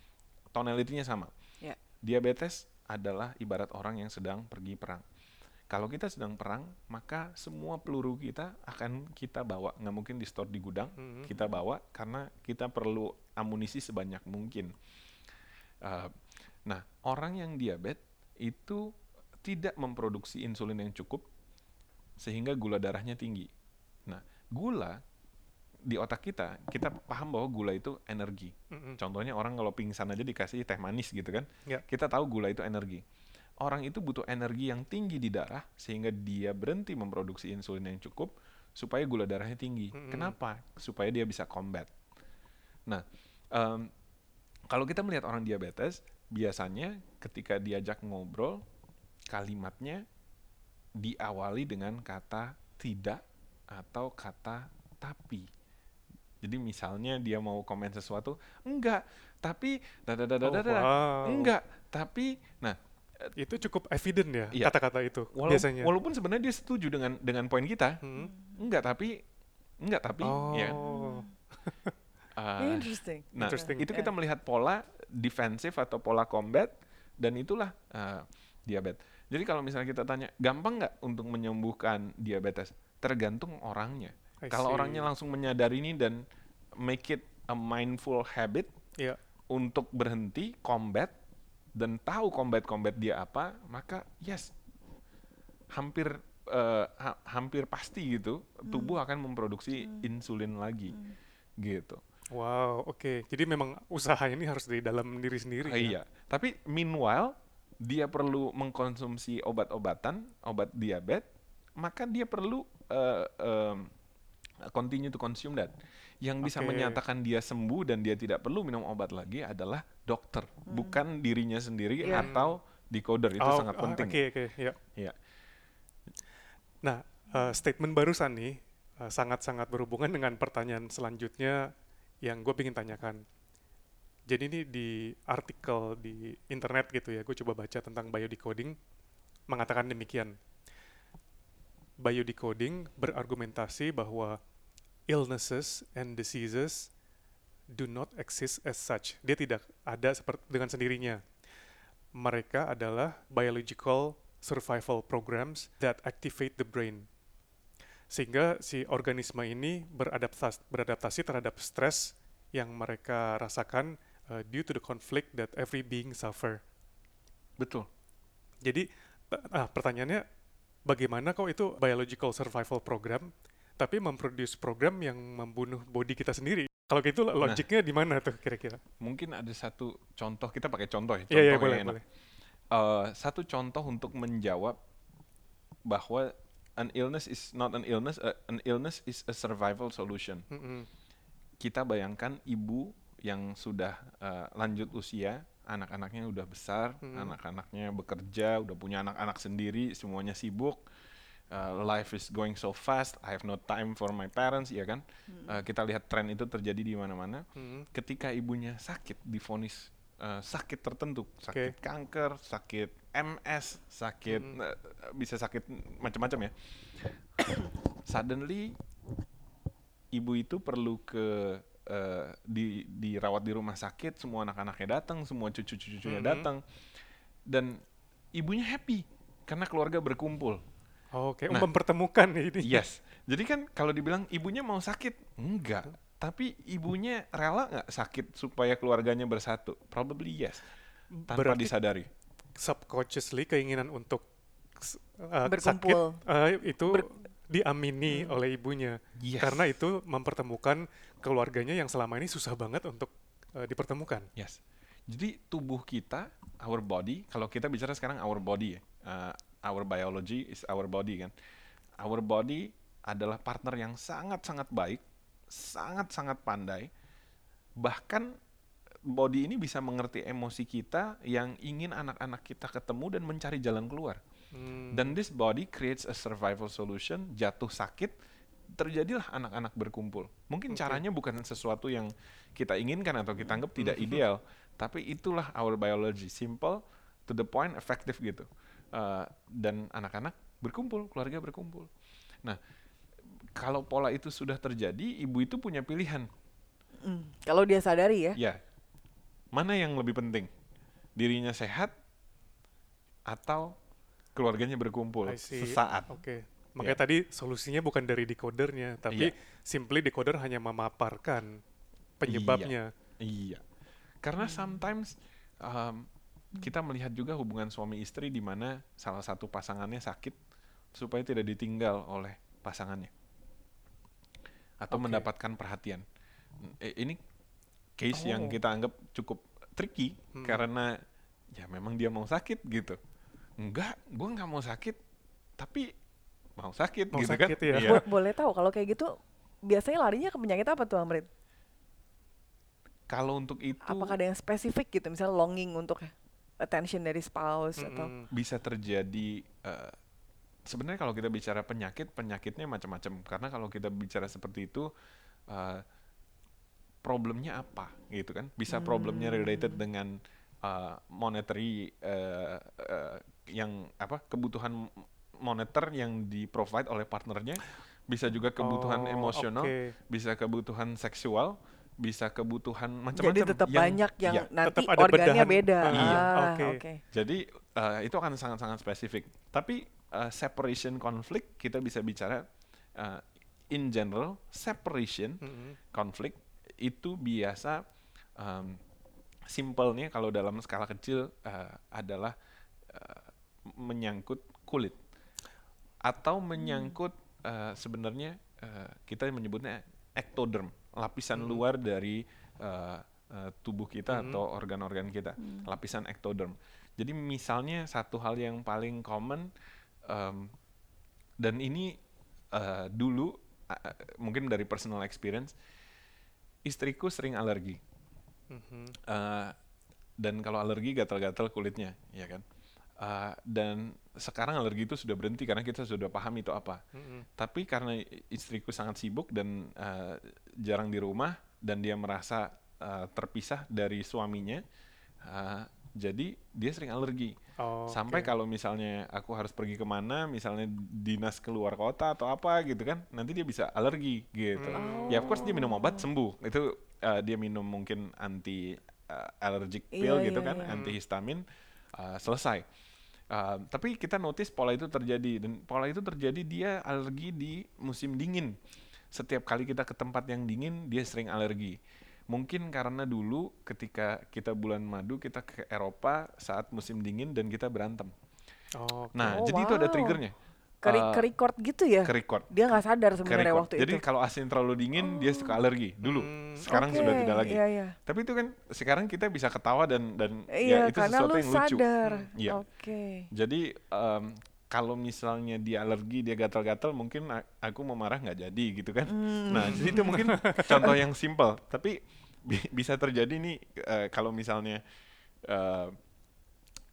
tonalitinya sama. Ya. Diabetes adalah ibarat orang yang sedang pergi perang. Kalau kita sedang perang, maka semua peluru kita akan kita bawa. Nggak mungkin di store di gudang, Mhm. kita bawa karena kita perlu amunisi sebanyak mungkin. Uh, nah, orang yang diabetes itu tidak memproduksi insulin yang cukup sehingga gula darahnya tinggi. Nah, gula di otak kita, kita paham bahwa gula itu energi. Mm-mm. Contohnya orang kalau pingsan aja dikasih teh manis gitu kan. Ya. Kita tahu gula itu energi. Orang itu butuh energi yang tinggi di darah sehingga dia berhenti memproduksi insulin yang cukup supaya gula darahnya tinggi. Mm-mm. Kenapa? Supaya dia bisa combat. Nah, em, kalau kita melihat orang diabetes, biasanya ketika diajak ngobrol, kalimatnya diawali dengan kata tidak atau kata tapi. Jadi misalnya dia mau komen sesuatu, enggak, tapi Oh, wow. enggak, tapi nah Itu cukup evident ya Iya. kata-kata itu wala- biasanya. walaupun sebenarnya dia setuju dengan dengan poin kita, Hmm. enggak tapi enggak tapi Oh. ya. Uh, Interesting. Nah, Interesting. itu kita melihat pola defensif atau pola combat dan itulah uh, diabetes. Jadi kalau misalnya kita tanya, gampang nggak untuk menyembuhkan diabetes? Tergantung orangnya. I Kalau see. orangnya langsung menyadari ini dan make it a mindful habit Iya. untuk berhenti combat dan tahu combat-combat dia apa, maka yes, hampir uh, ha- hampir pasti gitu tubuh akan memproduksi insulin lagi, gitu. Wow, oke. Jadi memang usaha ini harus dari dalam diri sendiri Ah, ya. iya. Tapi meanwhile dia perlu mengkonsumsi obat-obatan, obat diabetes, maka dia perlu uh, um, continue to consume that. Yang bisa Oke. menyatakan dia sembuh dan dia tidak perlu minum obat lagi adalah dokter, bukan dirinya sendiri Iya. atau decoder itu Oh, sangat oh, penting. Oke, oke, ya. Iya. Nah, eh, statement barusan nih eh, sangat-sangat berhubungan dengan pertanyaan selanjutnya yang gue ingin tanyakan. Jadi ini di artikel di internet gitu ya, gue coba baca tentang biodecoding, mengatakan demikian. Biodecoding berargumentasi bahwa illnesses and diseases do not exist as such. Dia tidak ada seperti dengan sendirinya. Mereka adalah biological survival programs that activate the brain. Sehingga si organisme ini beradaptasi, beradaptasi terhadap stres yang mereka rasakan uh, due to the conflict that every being suffer. Betul. Jadi, ah, pertanyaannya, bagaimana kok itu biological survival program, tapi memproduce program yang membunuh body kita sendiri? Kalau gitu logiknya di mana tuh kira-kira? Mungkin ada satu contoh, kita pakai contoh ya, Iya, contoh iya, yang boleh, enak. boleh. Eh, satu contoh untuk menjawab bahwa an illness is not an illness, uh, an illness is a survival solution. Mm-mm. Kita bayangkan ibu yang sudah eh, lanjut usia, anak-anaknya udah besar, Mm. anak-anaknya bekerja, udah punya anak-anak sendiri, semuanya sibuk. Eh, life is going so fast, I have no time for my parents, ya kan? Eh, kita lihat tren itu terjadi di mana-mana. Mm. Ketika ibunya sakit, difonis eh, sakit tertentu, sakit kanker, sakit MS, sakit Mm. eh, bisa sakit macam-macam ya. Suddenly ibu itu perlu ke eh, di dirawat di rumah sakit, semua anak-anaknya datang, semua cucu-cucunya Mhm. datang, dan ibunya happy karena keluarga berkumpul. Oke, Nah. mempertemukan ini. Yes. Jadi kan kalau dibilang ibunya mau sakit, enggak. Tapi ibunya rela nggak sakit supaya keluarganya bersatu? Probably yes. Tanpa Berarti disadari. subconsciously keinginan untuk uh, Berkumpul. sakit uh, itu Ber- diamini oleh ibunya. Yes. Karena itu mempertemukan keluarganya yang selama ini susah banget untuk eh, dipertemukan. Yes. Jadi tubuh kita, our body, kalau kita bicara sekarang our body ya, uh, our biology is our body kan. Our body adalah partner yang sangat-sangat baik, sangat-sangat pandai. Bahkan body ini bisa mengerti emosi kita yang ingin anak-anak kita ketemu dan mencari jalan keluar. Hmm, Dan this body creates a survival solution, jatuh sakit, terjadilah anak-anak berkumpul. Mungkin Oke. caranya bukan sesuatu yang kita inginkan atau kita anggap tidak ideal, tapi itulah our biology, simple, to the point, effective gitu. Uh, dan anak-anak berkumpul, keluarga berkumpul. Nah, kalau pola itu sudah terjadi, ibu itu punya pilihan. Mm. Kalau dia sadari ya. Ya, mana yang lebih penting? Dirinya sehat atau keluarganya berkumpul sesaat? Oke. Makanya tadi solusinya bukan dari decodernya, tapi Iya. simply decoder hanya memaparkan penyebabnya. Iya. Karena sometimes um, kita melihat juga hubungan suami istri di mana salah satu pasangannya sakit supaya tidak ditinggal oleh pasangannya atau Oke. mendapatkan perhatian. Eh, ini case yang Oh. kita anggap cukup tricky Hmm. karena ya memang dia mau sakit gitu. Enggak, gua nggak mau sakit, tapi mau sakit Mau gitu sakit, kan? ya. Iya. Bo- boleh tahu kalau kayak gitu biasanya larinya ke penyakit apa tuh Amrit? Kalau untuk itu Apakah ada yang spesifik gitu, misalnya longing untuk attention dari spouse atau Mm-mm. bisa terjadi eh, sebenarnya kalau kita bicara penyakit penyakitnya macam-macam. Karena kalau kita bicara seperti itu eh, problemnya apa gitu kan? Bisa problemnya related dengan eh, monetary eh, eh, yang apa kebutuhan moneter yang di provide oleh partnernya. Bisa juga kebutuhan Oh, emosional oke. bisa kebutuhan seksual bisa kebutuhan macam-macam jadi tetap banyak yang iya, nanti tetap ada organnya bedahan. beda. Iya, Ah, oke. oke. jadi eh, itu akan sangat-sangat spesifik. Tapi eh, separation conflict kita bisa bicara eh, in general separation Mm-mm. conflict itu biasa em, simpelnya kalau dalam skala kecil eh, adalah eh, menyangkut kulit atau menyangkut eh, sebenarnya eh, kita menyebutnya ectoderm lapisan Hmm. luar dari eh, eh, tubuh kita Hmm. atau organ-organ kita lapisan ectoderm jadi misalnya satu hal yang paling common em, dan ini eh, dulu eh, mungkin dari personal experience istriku sering alergi Mhm. Eh, dan kalau alergi gatal-gatal kulitnya, ya kan. Eh, dan sekarang alergi itu sudah berhenti karena kita sudah paham itu apa. Mm-mm. Tapi karena istriku sangat sibuk dan eh, jarang di rumah dan dia merasa eh, terpisah dari suaminya, eh, jadi dia sering alergi. Oh, Sampai oke. kalau misalnya aku harus pergi ke mana, misalnya dinas keluar kota atau apa gitu kan, nanti dia bisa alergi gitu. Hmm. Ya of course dia minum obat sembuh. Itu uh, dia minum mungkin anti uh, allergic Iya, pill gitu iya, kan, iya. antihistamin uh, selesai. Uh, tapi kita notice pola itu terjadi dan pola itu terjadi dia alergi di musim dingin. Setiap kali kita ke tempat yang dingin dia sering alergi. Mungkin karena dulu ketika kita bulan madu kita ke Eropa saat musim dingin dan kita berantem. Oh. Nah, Oh, jadi itu ada wow. triggernya. Ke, Uh, ke record gitu ya? ke record. Dia nggak sadar sebenarnya waktu Jadi itu. kalau asin terlalu dingin dia suka alergi dulu. Hmm, Sekarang sudah Oke, tidak lagi. Iya, iya. Tapi itu kan sekarang kita bisa ketawa dan dan Iya, ya itu karena sesuatu lu yang lucu. sadar. Hmm, iya. Oke. Jadi em, kalau misalnya dia alergi, dia gatal-gatal, mungkin aku mau marah nggak jadi gitu kan. Hmm. Nah, jadi itu mungkin contoh yang simple. Tapi bi- bisa terjadi nih eh, kalau misalnya eh,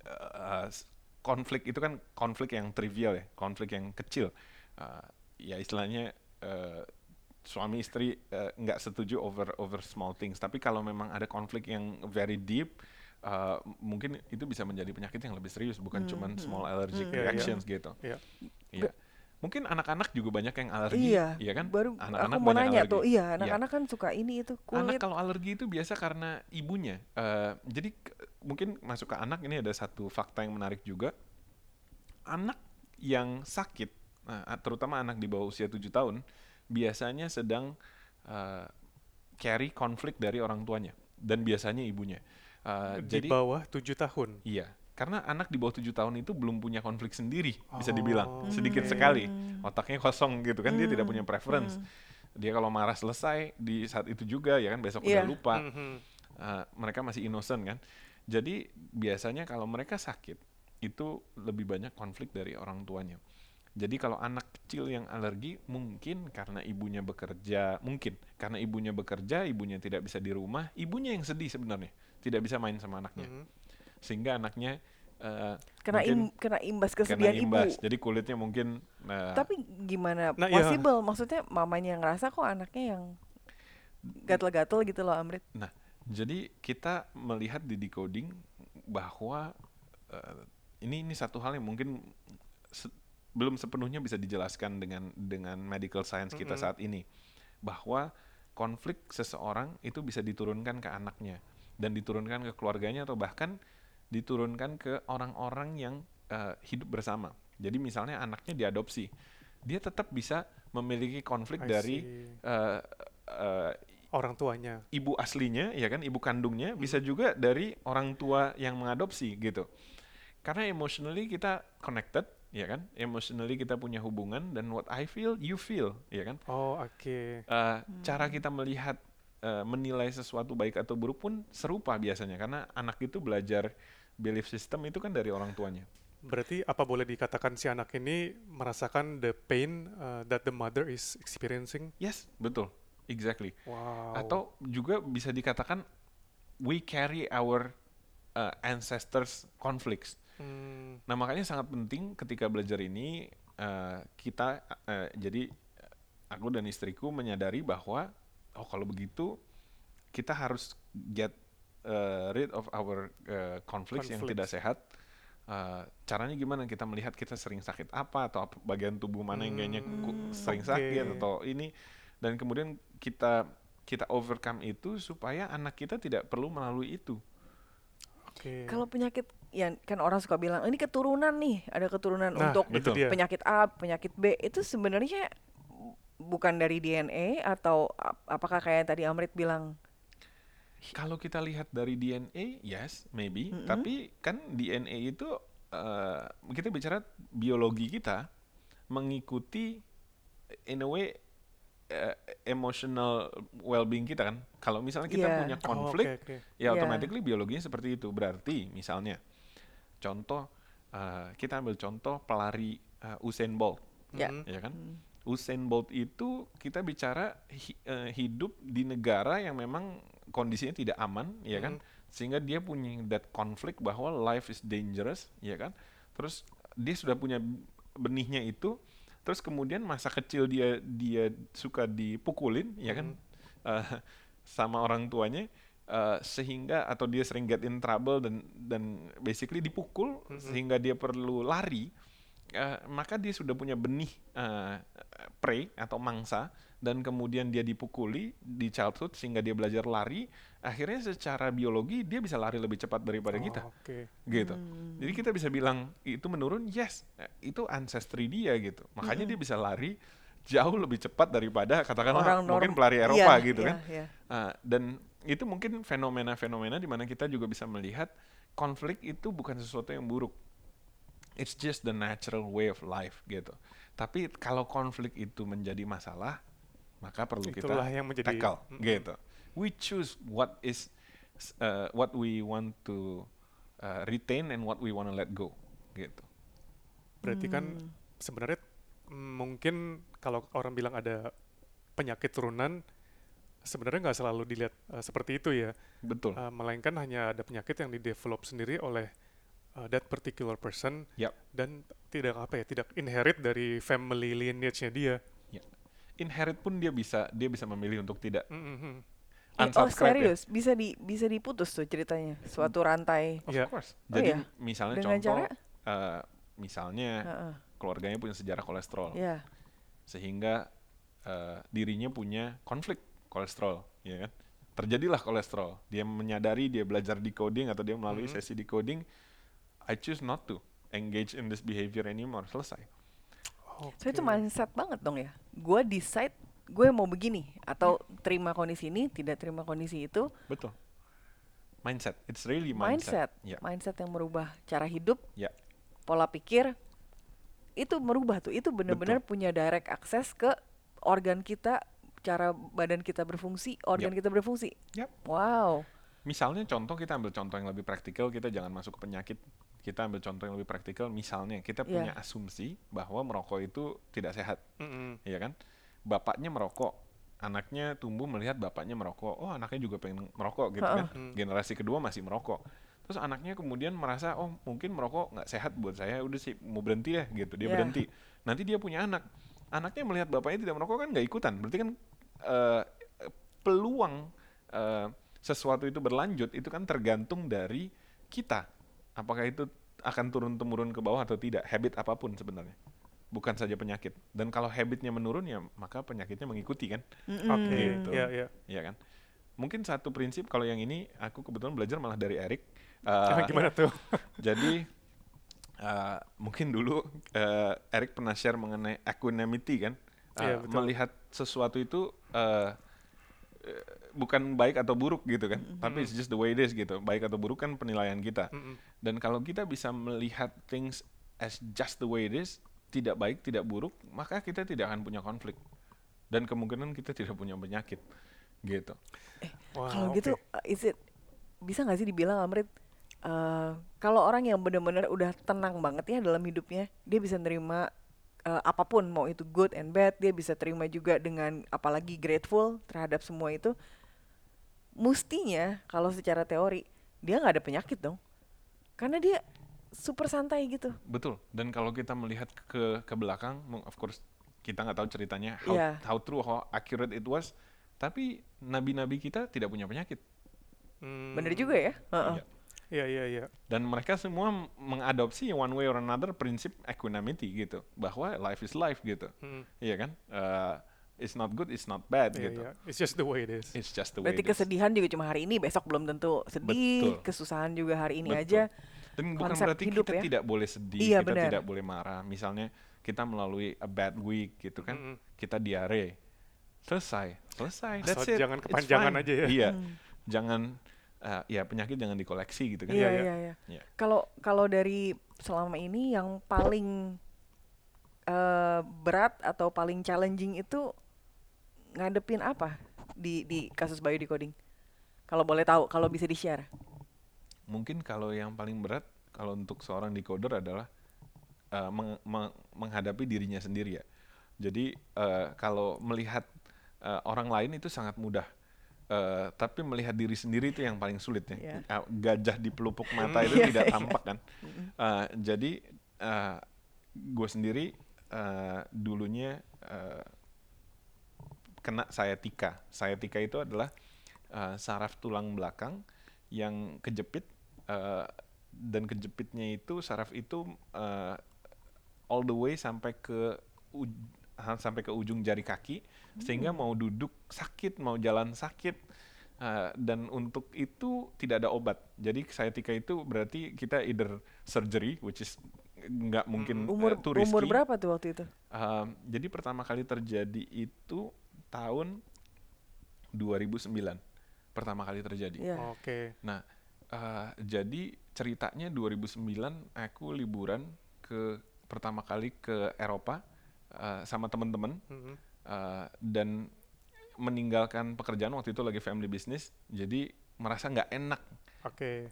eh, s- konflik itu kan konflik yang trivial ya, konflik yang kecil. Eh, ya istilahnya eh, suami istri eh, nggak setuju over over small things. Tapi kalau memang ada konflik yang very deep, eh, mungkin itu bisa menjadi penyakit yang lebih serius, bukan cuman small allergic Iya, iya. reactions gitu. Iya. Iya. Mungkin anak-anak juga banyak yang alergi, Iya, ya kan? Baru Anak-anak aku mau nanya alergi. tuh, iya Iya. anak-anak kan suka ini itu Anak kulit. kalau alergi itu biasa karena ibunya. Eh, jadi mungkin masuk ke anak ini ada satu fakta yang menarik juga. Anak yang sakit, nah, terutama anak di bawah usia 7 tahun, biasanya sedang eh, carry konflik dari orang tuanya dan biasanya ibunya. Eh, di jadi bawah tujuh tahun. iya, Karena anak di bawah tujuh tahun itu belum punya konflik sendiri, bisa Oh, dibilang sedikit oke. sekali. Otaknya kosong gitu kan, dia tidak Hmm, punya preference. hmm. Dia kalau marah selesai di saat itu juga ya kan besok Iya. udah lupa. Mhm. Uh, mereka masih innocent kan. Jadi biasanya kalau mereka sakit itu lebih banyak konflik dari orang tuanya. Jadi kalau anak kecil yang alergi mungkin karena ibunya bekerja, mungkin karena ibunya bekerja, ibunya tidak bisa di rumah, ibunya yang sedih sebenarnya, tidak bisa main sama anaknya, Mhm. sehingga anaknya uh, Kena mungkin im- kena imbas kena kesedihan imbas. ibu. Jadi kulitnya mungkin uh, Tapi gimana Nah, iya. possible? Maksudnya mamanya yang ngerasa kok anaknya yang gatel-gatel gitu loh Amrit. Jadi kita melihat di decoding bahwa eh, ini ini satu hal yang mungkin se- belum sepenuhnya bisa dijelaskan dengan dengan medical science kita Mhm. saat ini bahwa konflik seseorang itu bisa diturunkan ke anaknya dan diturunkan ke keluarganya atau bahkan diturunkan ke orang-orang yang eh, hidup bersama. Jadi misalnya anaknya diadopsi, dia tetap bisa memiliki konflik I dari eh, orang tuanya. ibu aslinya ya kan? Ibu kandungnya bisa juga dari orang tua yang mengadopsi gitu. Karena emotionally kita connected ya kan? Emotionally kita punya hubungan dan what I feel you feel ya kan? Oh, oke. Eh, cara kita melihat eh, menilai sesuatu baik atau buruk pun serupa biasanya karena anak itu belajar belief system itu kan dari orang tuanya. Berarti apa boleh dikatakan si anak ini merasakan the pain uh, that the mother is experiencing? yes betul exactly Wow. atau juga bisa dikatakan we carry our uh, ancestors conflicts Hmm, Nah makanya sangat penting ketika belajar ini eh, kita eh, jadi aku dan istriku menyadari bahwa oh kalau begitu kita harus get eh, rid of our eh, conflicts yang tidak Conflicts. sehat. Eh, caranya gimana kita melihat kita sering sakit apa atau bagian tubuh mana yang kayaknya Hmm, sering oke. sakit atau ini dan kemudian kita kita overcome itu supaya anak kita tidak perlu melalui itu. Oke. Kalau penyakit yang kan orang suka bilang ini keturunan nih, ada keturunan Nah, untuk itu Betul. dia. penyakit A, penyakit B itu sebenarnya bukan dari DNA atau ap- apakah kayak tadi Amrit bilang Kalau kita lihat dari DNA, yes, maybe. Mm-mm. Tapi kan DNA itu eh, kita bicara biologi kita mengikuti in a way eh, emotional well-being kita kan. Kalau misalnya kita Iya. punya Oh, konflik, oke, oke. ya Iya. automatically biologinya seperti itu. Berarti misalnya contoh eh, kita ambil contoh pelari eh, Usain Bolt, Ya. Mhm. ya kan? Usain Bolt itu kita bicara hi- eh, hidup di negara yang memang kondisinya tidak aman, ya kan? Mhm. Sehingga dia punya that conflict bahwa life is dangerous, ya kan? Terus dia sudah punya benihnya itu, terus kemudian masa kecil dia dia suka dipukulin, ya kan? Eh, sama orang tuanya eh, sehingga atau dia sering get in trouble dan dan basically dipukul Mhm. sehingga dia perlu lari eh, maka dia sudah punya benih eh, prey atau mangsa dan kemudian dia dipukuli di childhood sehingga dia belajar lari akhirnya secara biologi dia bisa lari lebih cepat daripada Oh, kita Oke. gitu Hmm. jadi kita bisa bilang itu menurun yes itu ancestry dia gitu makanya dia bisa lari jauh lebih cepat daripada katakanlah Orang mungkin norm- pelari Eropa iya, gitu iya, kan iya. Ah, dan itu mungkin fenomena-fenomena di mana kita juga bisa melihat konflik itu bukan sesuatu yang buruk. It's just the natural way of life gitu. Tapi kalau konflik itu menjadi masalah, maka perlu Itulah kita yang menjadi tackle gitu. We choose what is uh, what we want to uh, retain and what we want to let go gitu. Berarti kan Hmm. sebenarnya mm, mungkin kalau orang bilang ada penyakit turunan sebenarnya nggak selalu dilihat uh, seperti itu ya. Betul. Uh, melainkan hanya ada penyakit yang didevelop sendiri oleh uh, that particular person Yap. dan tidak apa ya, tidak inherit dari family lineage-nya dia. Inherit pun dia bisa dia bisa memilih untuk tidak Mhm. Oh unsubscribe ya. serius bisa di bisa diputus tuh ceritanya suatu rantai. Of Iya. course. Oh Jadi iya? misalnya Dengan contoh, cara? eh, misalnya Heeh. keluarganya punya sejarah kolesterol, Ya. sehingga eh, dirinya punya konflik kolesterol, ya kan? Terjadilah kolesterol. Dia menyadari, dia belajar decoding atau dia melalui Mhm. sesi decoding. I choose not to engage in this behavior anymore. Selesai. So itu mindset banget dong ya. Gue decide gue mau begini atau terima kondisi ini, tidak terima kondisi itu. Betul. mindset. It's really mindset, mindset. Ya, mindset yang merubah cara hidup, ya, pola pikir, itu merubah tuh. Itu benar-benar punya direct akses ke organ kita, cara badan kita berfungsi, organ kita berfungsi. Yap. Wow. Misalnya contoh kita ambil contoh yang lebih praktikal, kita jangan masuk ke penyakit. Kita ambil contoh yang lebih praktikal, misalnya kita Iya. punya asumsi bahwa merokok itu tidak sehat, Mm-mm. ya kan? Bapaknya merokok, anaknya tumbuh melihat bapaknya merokok. Oh, anaknya juga pengen merokok gitu kan. Hmm. Generasi kedua masih merokok. Terus anaknya kemudian merasa, oh mungkin merokok nggak sehat buat saya, udah sih mau berhenti ya gitu. Dia Iya. berhenti. Nanti dia punya anak. Anaknya melihat bapaknya tidak merokok kan nggak ikutan. Berarti kan eh, peluang eh, sesuatu itu berlanjut itu kan tergantung dari kita. Apakah itu akan turun temurun ke bawah atau tidak? Habit apa pun sebenarnya. Bukan saja penyakit. Dan kalau habitnya menurun ya maka penyakitnya mengikuti kan. Oke, Gitu. ya ya. Iya kan? Mungkin satu prinsip kalau yang ini aku kebetulan belajar malah dari Eric. Eh, Gimana tuh? jadi eh, mungkin dulu eh, Eric pernah share mengenai equanimity kan, Eh, Iya, betul. melihat sesuatu itu eh, eh, bukan baik atau buruk gitu kan, tapi it's just the way it is gitu. Baik atau buruk kan penilaian kita. Mm-mm. Dan kalau kita bisa melihat things as just the way it is, tidak baik, tidak buruk, maka kita tidak akan punya konflik. Dan kemungkinan kita tidak punya penyakit. Gitu. Wah, Kalau oke. gitu, uh, is it bisa nggak sih dibilang Amrit? uh, kalau orang yang benar-benar udah tenang banget ya dalam hidupnya, dia bisa nerima uh, apa pun, mau itu good and bad, dia bisa terima juga dengan apalagi grateful terhadap semua itu. Mustinya kalau secara teori dia nggak ada penyakit dong, karena dia super santai gitu. Betul. Dan kalau kita melihat ke ke belakang, of course kita nggak tahu ceritanya how, Iya. how true, how accurate it was. Tapi nabi-nabi kita tidak punya penyakit. Hmm, Bener juga ya? Heeh. Iya. Iya iya. Dan mereka semua mengadopsi one way or another prinsip equanimity gitu, bahwa life is life gitu, Hmm, iya kan? Eh, it's not good, it's not bad iya gitu. iya. It's just the way it is. It's just the way Berarti it is. kesedihan juga cuma hari ini, besok belum tentu sedih. Betul. Kesusahan juga hari ini Betul. aja. Dan bukan konsep berarti hidup kita ya. tidak boleh sedih, Iya, kita benar. tidak boleh marah. Misalnya kita melalui a bad week gitu kan, Mm-mm. kita diare, selesai, selesai. That's Asal it. jangan kepanjangan aja ya. Iya, jangan eh, ya penyakit jangan dikoleksi gitu kan. Iya Iya, iya. iya iya. Iya. Kalau kalau dari selama ini yang paling eh, berat atau paling challenging itu ngadepin apa di di kasus biodecoding? Kalau boleh tahu, kalau bisa di share. Mungkin kalau yang paling berat kalau untuk seorang decoder adalah eh, meng- meng- menghadapi dirinya sendiri ya. Jadi eh, kalau melihat eh, orang lain itu sangat mudah. Eh, tapi melihat diri sendiri itu yang paling sulit ya. Iya. Ah, Gajah di pelupuk mata itu Iya, tidak tampak kan. Eh, jadi gue sendiri eh, dulunya eh, kena sciatica. Sciatica itu adalah eh, saraf tulang belakang yang kejepit eh, dan kejepitnya itu saraf itu eh, all the way sampai ke sampai ke ujung jari kaki sehingga mau duduk sakit mau jalan sakit eh, dan untuk itu tidak ada obat jadi sciatica itu berarti kita either surgery which is nggak mungkin eh, Umur too umur berapa tuh waktu itu? Um, jadi pertama kali terjadi itu tahun 2009 pertama kali terjadi. Iya. Oke. Nah, uh, jadi ceritanya 2009 aku liburan ke pertama kali ke Eropa uh, sama teman-teman Mhm. uh, dan meninggalkan pekerjaan waktu itu lagi family business, jadi merasa nggak enak. Oke.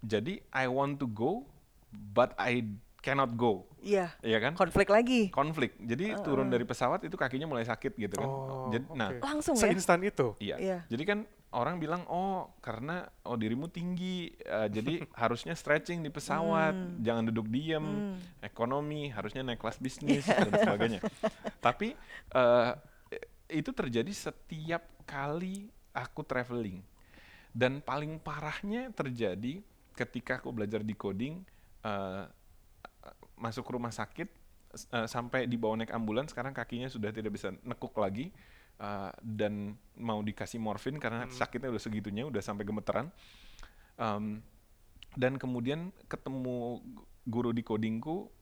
Jadi I want to go, but I cannot go, Iya. ya kan? Konflik lagi. konflik. Jadi turun dari pesawat itu kakinya mulai sakit gitu kan. Oh, Jadi, nah, oke. Langsung ya? Seinstan itu. iya. Iya. Jadi kan orang bilang oh karena oh dirimu tinggi, eh, jadi harusnya stretching di pesawat, Hmm. jangan duduk diem, ekonomi harusnya naik kelas bisnis dan sebagainya. Tapi eh, itu terjadi setiap kali aku traveling. Dan paling parahnya terjadi ketika aku belajar decoding eh, masuk rumah sakit eh, sampai dibawa naik ambulans sekarang kakinya sudah tidak bisa nekuk lagi eh, dan mau dikasih morfin karena sakitnya udah segitunya udah sampai gemeteran Em, dan kemudian ketemu gu- guru di codingku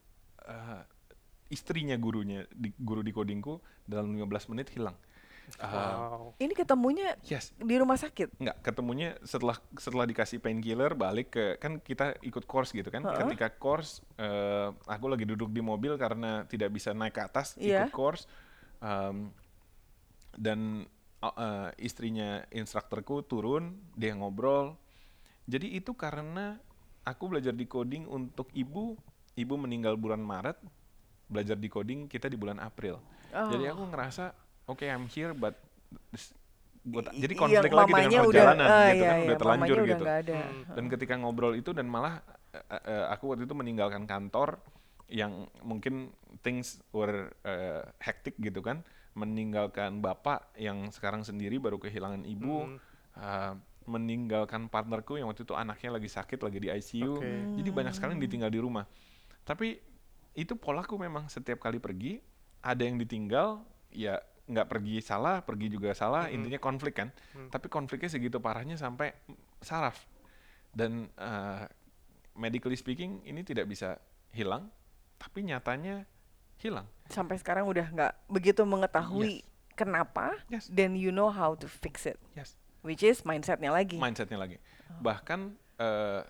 istrinya gurunya di, guru di codingku dalam 15 menit hilang Uh, Wow. Ini ketemunya yes, di rumah sakit. Nggak, ketemunya setelah setelah dikasih painkiller balik ke kan kita ikut course gitu kan. Heeh. Ketika course eh, aku lagi duduk di mobil karena tidak bisa naik ke atas Iya. ikut course Em, dan uh, eh, istrinya instrukturku turun dia ngobrol. Jadi itu karena aku belajar di coding untuk ibu, ibu meninggal bulan Maret, belajar di coding kita di bulan April. Jadi Oh. aku ngerasa oke I'm here but this- buat- I- jadi iya, konflik lagi dengan mamanya udah, perjalanan ah, gitu iya, kan iya, udah terlanjur udah gitu. ada. Hmm. Dan ketika ngobrol itu dan malah eh, eh, aku waktu itu meninggalkan kantor yang mungkin things were eh, hectic gitu kan, meninggalkan bapak yang sekarang sendiri baru kehilangan ibu, Hmm. eh, meninggalkan partnerku yang waktu itu anaknya lagi sakit lagi di ICU, Oke. jadi banyak sekali yang ditinggal di rumah. Tapi itu polaku memang setiap kali pergi ada yang ditinggal ya nggak pergi salah, pergi juga salah, Mm-mm. intinya konflik kan. Hmm. Tapi konfliknya segitu parahnya sampai saraf. Dan eh, medically speaking ini tidak bisa hilang, tapi nyatanya hilang. Sampai sekarang udah nggak begitu mengetahui kenapa, Yes. then you know how to fix it, Yes. which is mindsetnya lagi. Mindsetnya lagi. Bahkan eh,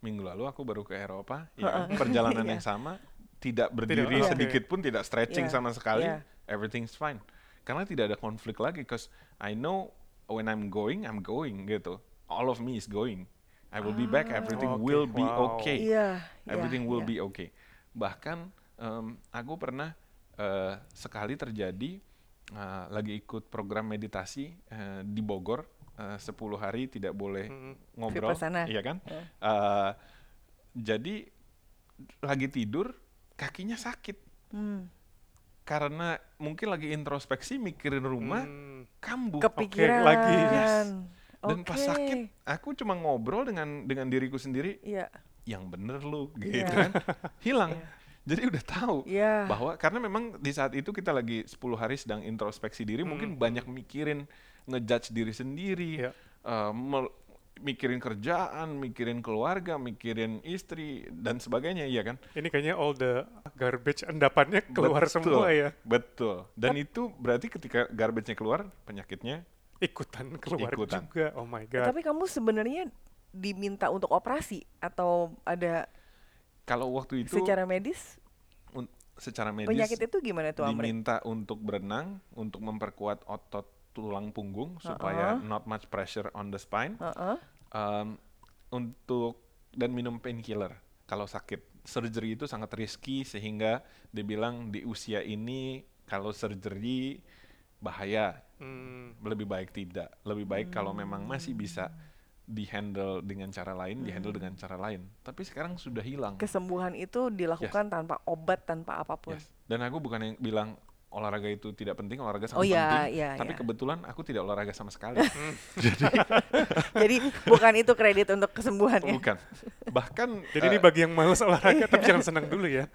minggu lalu aku baru ke Eropa, ya perjalanan Iya. yang sama, tidak berdiri oke. sedikit pun, tidak stretching Iya, sama sekali, iya. everything's fine. Karena tidak ada konflik lagi, cause I know when I'm going, I'm going gitu. All of me is going. I will be back, everything Oke, will be wow. okay. Iya, iya, everything will iya. be okay. Bahkan em, aku pernah eh, sekali terjadi eh, lagi ikut program meditasi eh, di Bogor eh, 10 hari tidak boleh Mm-mm. ngobrol, Vipassana. iya kan? Ya. Eh, jadi lagi tidur kakinya sakit Hmm. karena mungkin lagi introspeksi mikirin rumah Hmm. kambuh. Kepikiran. lagi. Yes. Dan pas Oke. sakit aku cuma ngobrol dengan dengan diriku sendiri Iya, yang bener lu gitu Iya. kan hilang Iya. Jadi udah tahu iya. bahwa karena memang di saat itu kita lagi 10 hari sedang introspeksi diri mungkin Hmm. banyak mikirin ngejudge diri sendiri Iya. eh, mel- mikirin kerjaan mikirin keluarga mikirin istri dan sebagainya iya kan Ini kayaknya all the garbage endapannya keluar Betul, semua ya. betul dan itu berarti ketika garbage-nya keluar penyakitnya Ikutan keluar Ikutan. juga. Oh my god. Tapi kamu sebenarnya diminta untuk operasi atau ada kalau waktu itu secara medis un- secara medis penyakit itu gimana tuh Amri? diminta untuk berenang untuk memperkuat otot tulang punggung supaya Uh-uh. not much pressure on the spine Heeh. Um, untuk dan minum painkiller kalau sakit surgery itu sangat risky sehingga dibilang di usia ini kalau surgery bahaya Hmm. lebih baik tidak lebih baik kalau memang masih bisa dihandle dengan cara lain dihandle dengan cara lain tapi sekarang sudah hilang Kesembuhan itu dilakukan tanpa obat, tanpa apa pun. Yes. Dan aku bukan yang bilang olahraga itu tidak penting, olahraga Oh sangat iya, penting. iya, tapi iya. kebetulan aku tidak olahraga sama sekali. Jadi bukan itu kredit untuk kesembuhan ya. bukan. Bahkan Jadi eh, ini bagi yang males olahraga tapi jangan senang dulu ya.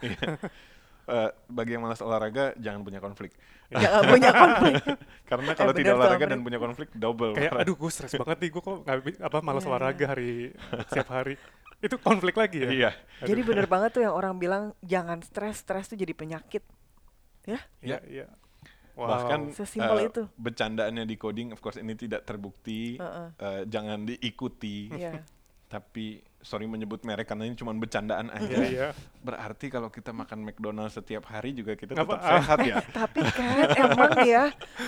Eh, bagi yang malas olahraga jangan punya konflik. Jangan punya konflik. Karena kalau Eh, tidak olahraga dan punya konflik double. Kayak marah. aduh gue stres banget nih gue kok bi- apa malas Iya, olahraga hari setiap hari. Itu konflik lagi ya. Iya. Jadi bener banget tuh yang orang bilang jangan stres, stres tuh jadi penyakit. Ya, Iya, iya. Wow. Bahkan Sesimpel eh, itu. bercandaannya di coding of course ini tidak terbukti. Heeh. eh, jangan diikuti. Iya. Tapi sorry menyebut merek karena ini cuma bercandaan aja. Iya, iya. Berarti kalau kita makan McDonald setiap hari juga kita tetap apa- sehat ya. Tapi kan emang ya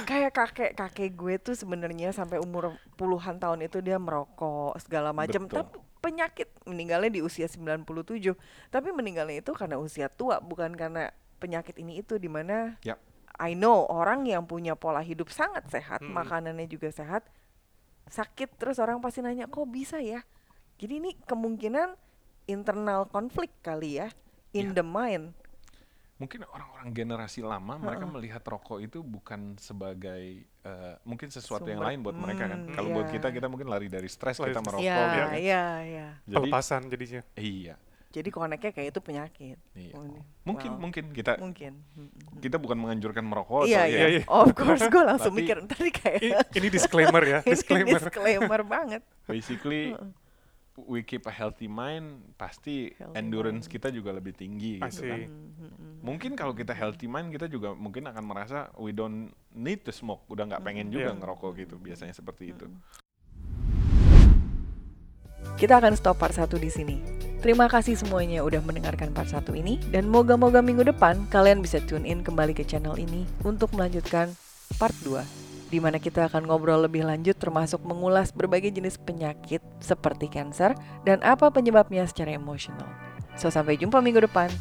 kayak kakek kakek gue tuh sebenarnya sampai umur puluhan tahun itu dia merokok segala macam. Tapi penyakit meninggalnya di usia 97. Tapi meninggalnya itu karena usia tua bukan karena penyakit ini itu di mana Yap. I know orang yang punya pola hidup sangat sehat, Mm-mm. makanannya juga sehat, sakit terus orang pasti nanya kok bisa ya? Jadi ini kemungkinan internal konflik kali ya in Ya. the mind. Mungkin orang-orang generasi lama mereka melihat rokok itu bukan sebagai eh, mungkin sesuatu yang Sumber- lain buat mereka kan. Hmm, Kalau buat iya. kita kita mungkin lari dari stres Lari kita merokok Iya, gitu kan. iya, iya. Jadi Pelepasan jadinya. iya, Jadi koneknya kayak itu penyakit. iya. Oh, ini. Mungkin Wow. mungkin kita Mungkin. Kita bukan menganjurkan merokok Iya, atau iya. iya, iya. Of course, gue langsung Tapi- mikir tadi kayak Ini, ini disclaimer ya, ini disclaimer. disclaimer banget. basically we keep a healthy mind, pasti Healthy endurance mind. kita juga lebih tinggi gitu kan. Mungkin kalau kita healthy mind kita juga mungkin akan merasa we don't need to smoke, udah nggak pengen juga Iya. ngerokok gitu. Biasanya seperti itu. Kita akan stop part 1 di sini. Terima kasih semuanya udah mendengarkan part 1 ini dan moga-moga minggu depan kalian bisa tune in kembali ke channel ini untuk melanjutkan part 2 di mana kita akan ngobrol lebih lanjut termasuk mengulas berbagai jenis penyakit seperti cancer dan apa penyebabnya secara emosional. So sampai jumpa minggu depan.